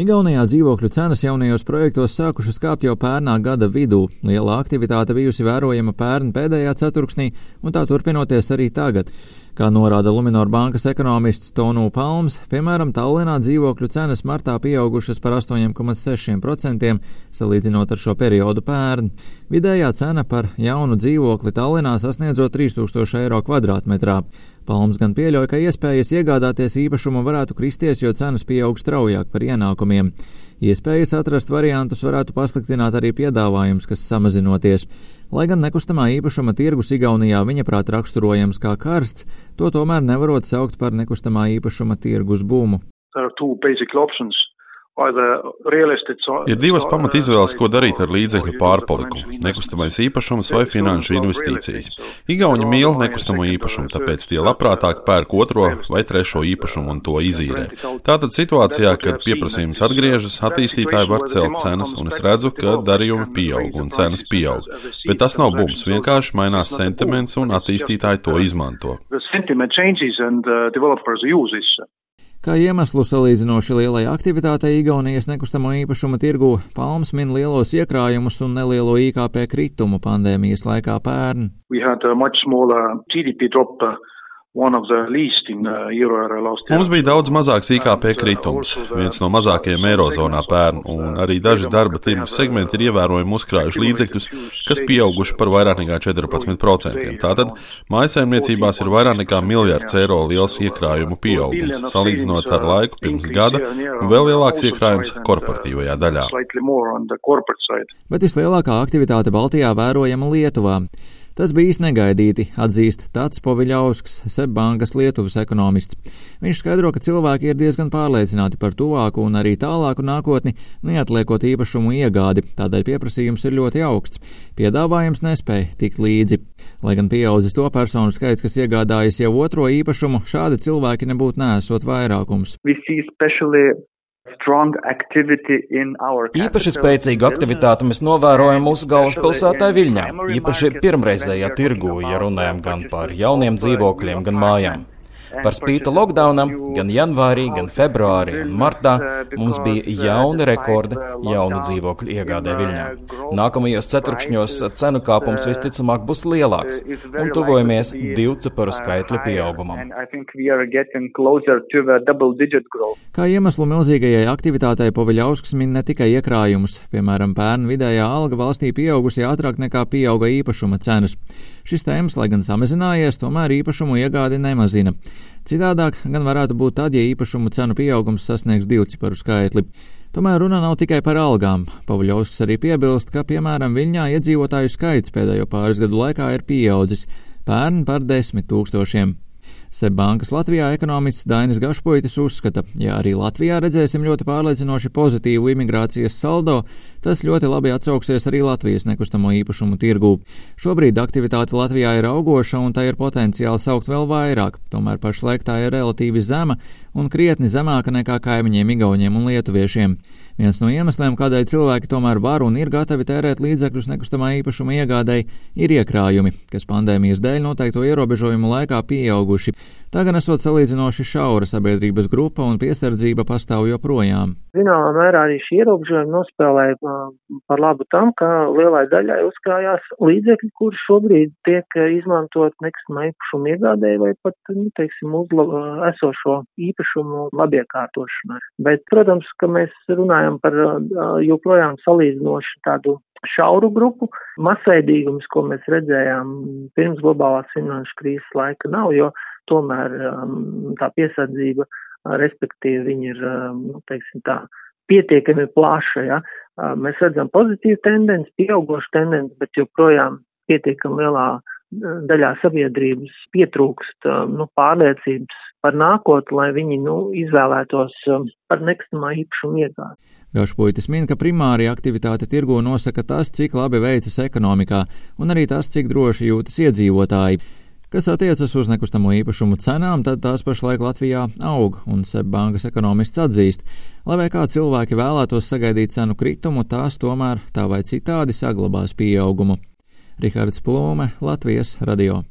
Igaunijā dzīvokļu cenas jaunajos projektos sākušas kāpt jau pērnā gada vidū. Liela aktivitāte bijusi vērojama pērn pēdējā ceturksnī, un tā turpinoties arī tagad. Kā norāda Luminor bankas ekonomists Tonu Palms, piemēram, Tallinā dzīvokļu cenas martā pieaugušas par 8,6% salīdzinot ar šo periodu pērn. Vidējā cena par jaunu dzīvokli Tallinā sasniedzot 3000 eiro kvadrātmetrā. Palms gan pieļauj, ka iespējas iegādāties īpašumu varētu kristies, jo cenas pieaug straujāk par ienākumiem. Iespējas atrast variantus varētu pasliktināt arī piedāvājums, kas samazinoties. Lai gan nekustamā īpašuma tirgus Igaunijā viņa prāt raksturojams kā karsts, to tomēr nevarot saukt par nekustamā īpašuma tirgus būmu. Ir divas pamat izvēles, ko darīt ar līdzekļu pārpalikumu - nekustamais īpašums vai finanšu investīcijas. Igauni mīl nekustamo īpašumu, tāpēc tie labprātāk pērk otro vai trešo īpašumu un to izīrē. Tātad situācijā, kad pieprasījums atgriežas, attīstītāji var celt cenas, un es redzu, ka darījumi pieaug un cenas pieaug. Bet tas nav bums, vienkārši mainās sentiments un attīstītāji to izmanto. Kā iemeslu salīdzinoši lielai aktivitātei Igaunijas nekustamo īpašumu tirgu Palms min lielos iekrājumus un nelielo IKP kritumu pandēmijas laikā pērn. Mums bija daudz mazāks IKP kritums, viens no mazākajiem Eirozonā pērn, un arī daži darba tirgus segmenti ir ievērojami uzkrājuši līdzekļus, kas pieauguši par vairāk nekā 14%. Tātad mājasēmniecībās ir vairāk nekā miljards eiro liels iekrājumu pieaugums, salīdzinot ar laiku pirms gada, un vēl lielāks iekrājums korporatīvajā daļā. Bet vislielākā aktivitāte Baltijā vērojama Lietuvā. Tas bijis negaidīti, atzīst Tats Poviļausks, Sebbankas Lietuvas ekonomists. Viņš skaidro, ka cilvēki ir diezgan pārliecināti par tuvāku un arī tālāku nākotni, neatliekot īpašumu iegādi, tādēļ pieprasījums ir ļoti augsts. Piedāvājums nespēja tikt līdzi. Lai gan pieaudzis to personu skaits, kas iegādājas jau otro īpašumu, šādi cilvēki nebūtu nesot vairākums. Īpaši spēcīgu aktivitāti mēs novērojam mūsu galvaspilsētā Viļņā, īpaši pirmreizējā tirgū, ja runājam gan par jauniem dzīvokļiem, gan mājām. Par spīti lockdownam, gan janvārī, gan februārī un martā mums bija jauni rekordi jaunu dzīvokļu iegādē Viļņā. Nākamajos ceturkšņos cenu kāpums visticamāk būs lielāks un tuvojamies divciparu skaitļu pieaugumam. Kā iemeslu milzīgajai aktivitātei Poviļausks min ne tikai iekrājumus, piemēram, pērn vidējā alga valstī pieaugusi ātrāk nekā pieauga īpašuma cenas. Šis tēmas, lai gan samazinājies, tomēr īpašumu iegādi nemazina. Citādāk gan varētu būt tad, ja īpašumu cenu pieaugums sasniegs divciparu skaitli. Tomēr runa nav tikai par algām. Pavļovskis arī piebilst, ka, piemēram, Viļņā iedzīvotāju skaits pēdējo pāris gadu laikā ir pieaudzis - pērn par desmit tūkstošiem. Sebbankas Latvijā ekonomists Dainis Gašpoitis uzskata, ja arī Latvijā redzēsim ļoti pārliecinoši pozitīvu imigrācijas saldo, tas ļoti labi atsauksies arī Latvijas nekustamo īpašumu tirgū. Šobrīd aktivitāte Latvijā ir augoša un tā ir potenciāli saukt vēl vairāk, tomēr pašlaik tā ir relatīvi zema un krietni zemāka nekā kaimiņiem Igauniem un Lietuviešiem. Viens no iemesliem, kādēļ cilvēki tomēr var un ir gatavi tērēt līdzekļus nekustamā īpašuma iegādēji, ir iekrājumi, kas pandēmijas dēļ noteikto ierobežojumu laikā pieauguši. Tā gan esot salīdzinoši šaura sabiedrības grupa un piesardzība pastāv joprojām. Zināmā mērā arī šie ierobežojumi nospēlēja par labu tam, ka lielai daļai uzkrājās līdzekļi, kur šobrīd tiek izmantot nekustamā īpašuma iegādēji vai pat, nu, teiksim, uzla, esošo īpašumu labiekārtošanai. Bet, protams, ka mēs runājam par joprojām salīdzinoši tādu šauru grupu. Masveidīgums, ko mēs redzējām pirms globālās finanšu krīzes laika, nav, jo tomēr um, tā piesardzība, respektīvi, viņi ir, um, nu, teiksim tā, pietiekami plaša, ja. Mēs redzam pozitīvu tendenci, pieaugošu tendenci, bet joprojām pietiekami lielā daļā sabiedrības pietrūkst nu, pārliecības par nākotni, lai viņi nu, izvēlētos par nekustamā īpašumu iegādi. Gašpuitis min, ka primāri aktivitāte tirgo nosaka tas, cik labi veicas ekonomikā, un arī tas, cik droši jūtas iedzīvotāji. Kas attiecas uz nekustamo īpašumu cenām, tad tās pašlaik Latvijā aug, un Seibankas ekonomists atzīst, lai vai kā cilvēki vēlētos sagaidīt cenu kritumu, tās tomēr tā vai citādi saglabās pieaugumu. Rihards Plūme, Latvijas radio.